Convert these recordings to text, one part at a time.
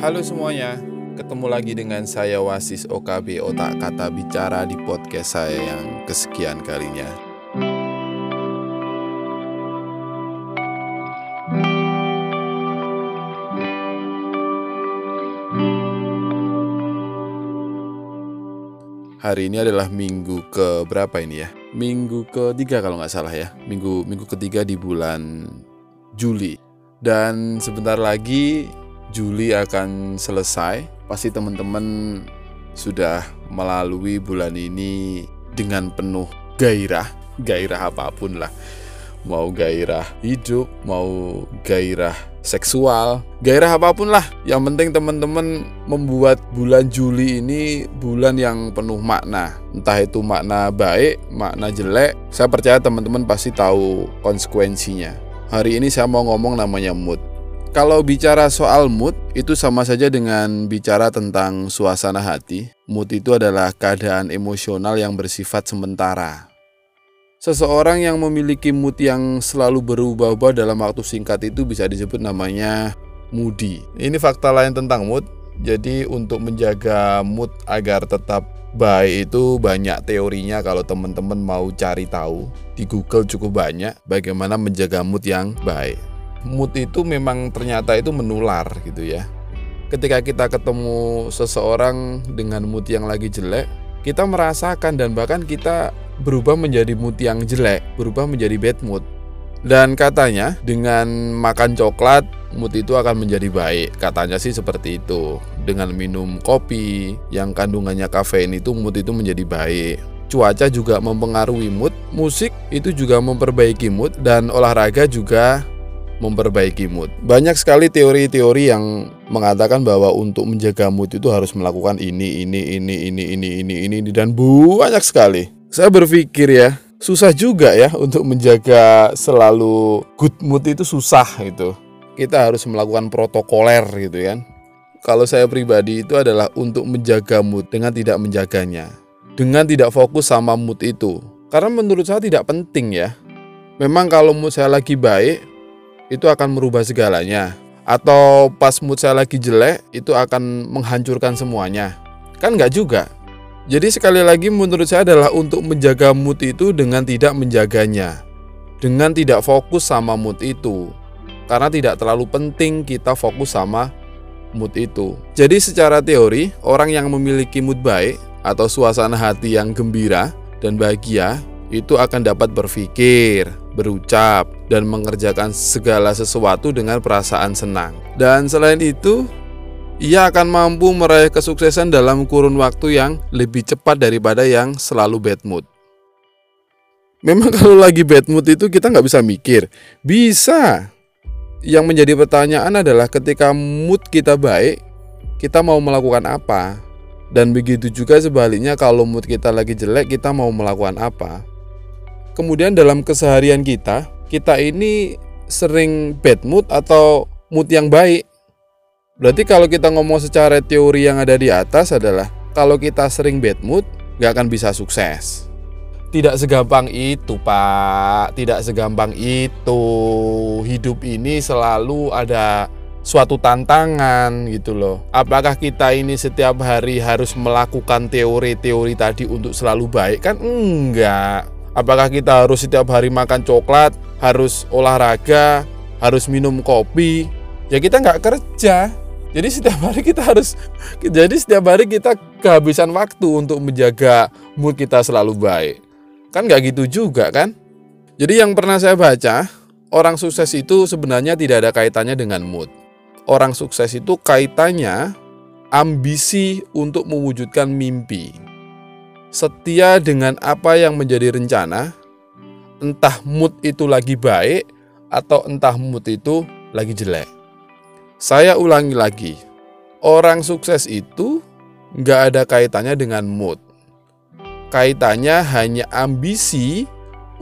Halo semuanya, ketemu lagi dengan saya Wasis OKB Otak Kata Bicara di podcast saya yang kesekian kalinya. Hari ini adalah minggu ke berapa ini ya? Minggu ketiga kalau nggak salah ya. Minggu minggu ketiga di bulan Juli. Dan sebentar lagi Juli akan selesai. Pasti teman-teman sudah melalui bulan ini dengan penuh gairah, gairah apa pun lah. Mau gairah hidup, mau gairah seksual, gairah apa pun lah. Yang penting teman-teman membuat bulan Juli ini bulan yang penuh makna. Entah itu makna baik, makna jelek, saya percaya teman-teman pasti tahu konsekuensinya. Hari ini saya mau ngomong namanya mood. Kalau bicara soal mood, itu sama saja dengan bicara tentang suasana hati. Mood itu adalah keadaan emosional yang bersifat sementara. Seseorang yang memiliki mood yang selalu berubah-ubah dalam waktu singkat itu bisa disebut namanya moody. Ini fakta lain tentang mood. Jadi untuk menjaga mood agar tetap baik itu banyak teorinya kalau teman-teman mau cari tahu. Di Google cukup banyak bagaimana menjaga mood yang baik. Mood itu memang ternyata itu menular gitu ya. Ketika kita ketemu seseorang dengan mood yang lagi jelek, kita merasakan dan bahkan kita berubah menjadi mood yang jelek, berubah menjadi bad mood. Dan katanya dengan makan coklat mood itu akan menjadi baik. Katanya sih seperti itu. Dengan minum kopi yang kandungannya kafein itu mood itu menjadi baik. Cuaca juga mempengaruhi mood, musik itu juga memperbaiki mood dan olahraga juga memperbaiki mood. Banyak sekali teori-teori yang mengatakan bahwa untuk menjaga mood itu harus melakukan ini, ini, ini, ini, ini, ini, ini, ini dan banyak sekali. Saya berpikir ya, susah juga ya untuk menjaga selalu good mood itu susah gitu. Kita harus melakukan protokoler gitu kan. Kalau saya pribadi itu adalah untuk menjaga mood dengan tidak menjaganya. Dengan tidak fokus sama mood itu. Karena menurut saya tidak penting ya. Memang kalau mood saya lagi baik, itu akan merubah segalanya. Atau pas mood saya lagi jelek, itu akan menghancurkan semuanya. Kan nggak juga. Jadi sekali lagi menurut saya adalah untuk menjaga mood itu dengan tidak menjaganya. Dengan tidak fokus sama mood itu. Karena tidak terlalu penting kita fokus sama mood itu. Jadi secara teori, orang yang memiliki mood baik atau suasana hati yang gembira dan bahagia itu akan dapat berpikir, berucap, dan mengerjakan segala sesuatu dengan perasaan senang. Dan selain itu, ia akan mampu meraih kesuksesan dalam kurun waktu yang lebih cepat daripada yang selalu bad mood. Memang kalau lagi bad mood itu kita nggak bisa mikir. Bisa. Yang menjadi pertanyaan adalah ketika mood kita baik, kita mau melakukan apa? Dan begitu juga sebaliknya kalau mood kita lagi jelek, kita mau melakukan apa? Kemudian dalam keseharian kita, kita ini sering bad mood atau mood yang baik. Berarti kalau kita ngomong secara teori yang ada di atas adalah kalau kita sering bad mood, nggak akan bisa sukses. Tidak segampang itu, Pak. Tidak segampang itu. Hidup ini selalu ada suatu tantangan gitu loh. Apakah kita ini setiap hari harus melakukan teori-teori tadi untuk selalu baik? Kan enggak. Apakah kita harus setiap hari makan coklat, harus olahraga, harus minum kopi? Ya kita nggak kerja. Jadi setiap hari kita harus jadi setiap hari kita kehabisan waktu untuk menjaga mood kita selalu baik. Kan nggak gitu juga kan? Jadi yang pernah saya baca, orang sukses itu sebenarnya tidak ada kaitannya dengan mood. Orang sukses itu kaitannya ambisi untuk mewujudkan mimpi setia dengan apa yang menjadi rencana, entah mood itu lagi baik atau entah mood itu lagi jelek. Saya ulangi lagi, orang sukses itu nggak ada kaitannya dengan mood. Kaitannya hanya ambisi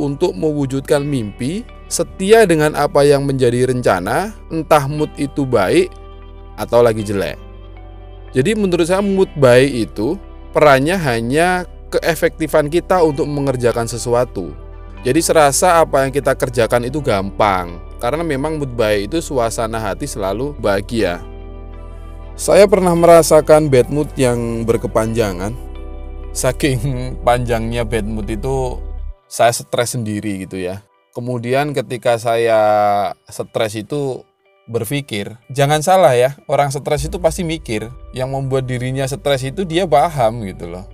untuk mewujudkan mimpi, setia dengan apa yang menjadi rencana, entah mood itu baik atau lagi jelek. Jadi menurut saya mood baik itu perannya hanya keefektifan kita untuk mengerjakan sesuatu. Jadi serasa apa yang kita kerjakan itu gampang karena memang mood baik itu suasana hati selalu bahagia. Saya pernah merasakan bad mood yang berkepanjangan. Saking panjangnya bad mood itu saya stres sendiri gitu ya. Kemudian ketika saya stres itu berpikir, jangan salah ya, orang stres itu pasti mikir. Yang membuat dirinya stres itu dia paham gitu loh.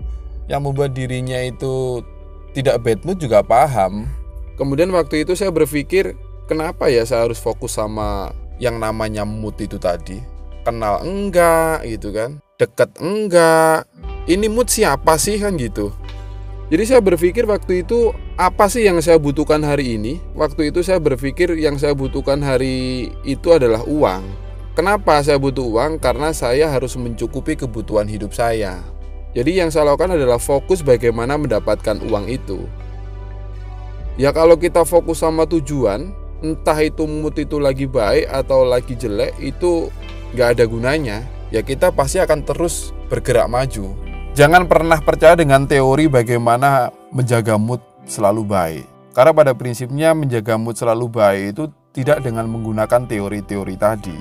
Yang membuat dirinya itu tidak bad mood juga paham. Kemudian waktu itu saya berpikir, kenapa ya saya harus fokus sama yang namanya mood itu tadi? kenal enggak gitu kan? Deket enggak? Ini mood siapa sih kan gitu? Jadi saya berpikir waktu itu apa sih yang saya butuhkan hari ini? Waktu itu saya berpikir yang saya butuhkan hari itu adalah uang. Kenapa saya butuh uang? Karena saya harus mencukupi kebutuhan hidup saya jadi yang saya lakukan adalah fokus bagaimana mendapatkan uang itu ya kalau kita fokus sama tujuan entah itu mood itu lagi baik atau lagi jelek itu nggak ada gunanya, ya kita pasti akan terus bergerak maju. Jangan pernah percaya dengan teori bagaimana menjaga mood selalu baik. Karena pada prinsipnya menjaga mood selalu baik itu tidak dengan menggunakan teori-teori tadi.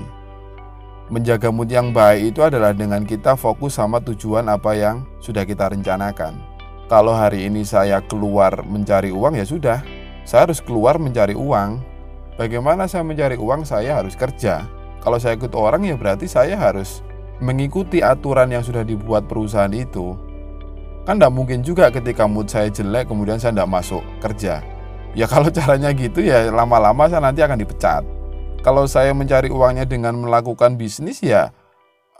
Menjaga mood yang baik itu adalah dengan kita fokus sama tujuan apa yang sudah kita rencanakan. Kalau hari ini saya keluar mencari uang ya sudah, saya harus keluar mencari uang. Bagaimana saya mencari uang? Saya harus kerja. Kalau saya ikut orang ya berarti saya harus mengikuti aturan yang sudah dibuat perusahaan itu. Kan tidak mungkin juga ketika mood saya jelek kemudian saya tidak masuk kerja. Ya kalau caranya gitu ya lama-lama saya nanti akan dipecat. Kalau saya mencari uangnya dengan melakukan bisnis ya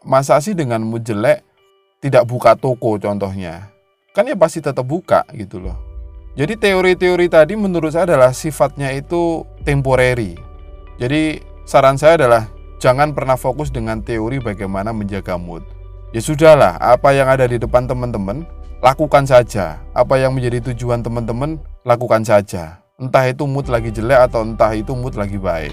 masa sih dengan mood jelek tidak buka toko contohnya. Kan ya pasti tetap buka gitu loh. Jadi teori-teori tadi menurut saya adalah sifatnya itu temporary. Jadi saran saya adalah Jangan pernah fokus dengan teori bagaimana menjaga mood. Ya sudahlah, apa yang ada di depan teman-teman, lakukan saja. Apa yang menjadi tujuan teman-teman, lakukan saja. Entah itu mood lagi jelek atau entah itu mood lagi baik.